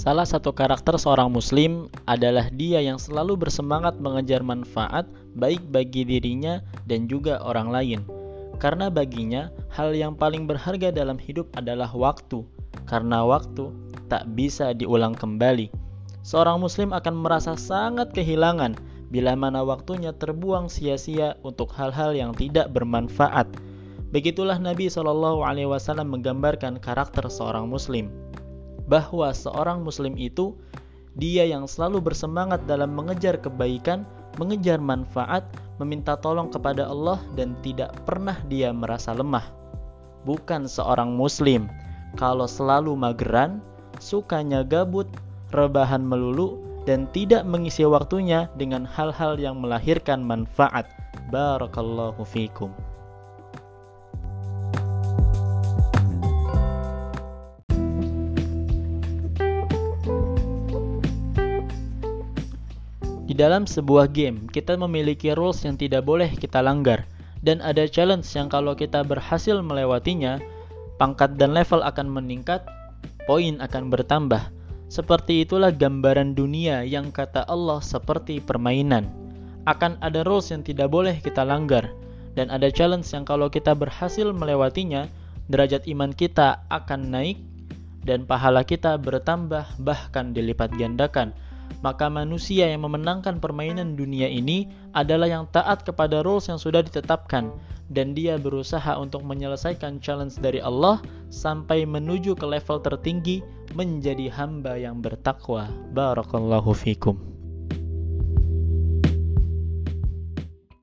Salah satu karakter seorang muslim adalah dia yang selalu bersemangat mengejar manfaat baik bagi dirinya dan juga orang lain. Karena baginya hal yang paling berharga dalam hidup adalah waktu. Karena waktu tak bisa diulang kembali. Seorang muslim akan merasa sangat kehilangan bila mana waktunya terbuang sia-sia untuk hal-hal yang tidak bermanfaat. Begitulah Nabi Shallallahu Alaihi Wasallam menggambarkan karakter seorang muslim bahwa seorang muslim itu dia yang selalu bersemangat dalam mengejar kebaikan, mengejar manfaat, meminta tolong kepada Allah dan tidak pernah dia merasa lemah. Bukan seorang muslim kalau selalu mageran, sukanya gabut, rebahan melulu dan tidak mengisi waktunya dengan hal-hal yang melahirkan manfaat. Barakallahu fikum. Di dalam sebuah game, kita memiliki rules yang tidak boleh kita langgar, dan ada challenge yang kalau kita berhasil melewatinya, pangkat dan level akan meningkat, poin akan bertambah. Seperti itulah gambaran dunia yang kata Allah seperti permainan. Akan ada rules yang tidak boleh kita langgar, dan ada challenge yang kalau kita berhasil melewatinya, derajat iman kita akan naik, dan pahala kita bertambah bahkan dilipat gandakan maka manusia yang memenangkan permainan dunia ini adalah yang taat kepada rules yang sudah ditetapkan dan dia berusaha untuk menyelesaikan challenge dari Allah sampai menuju ke level tertinggi menjadi hamba yang bertakwa. Barakallahu fikum.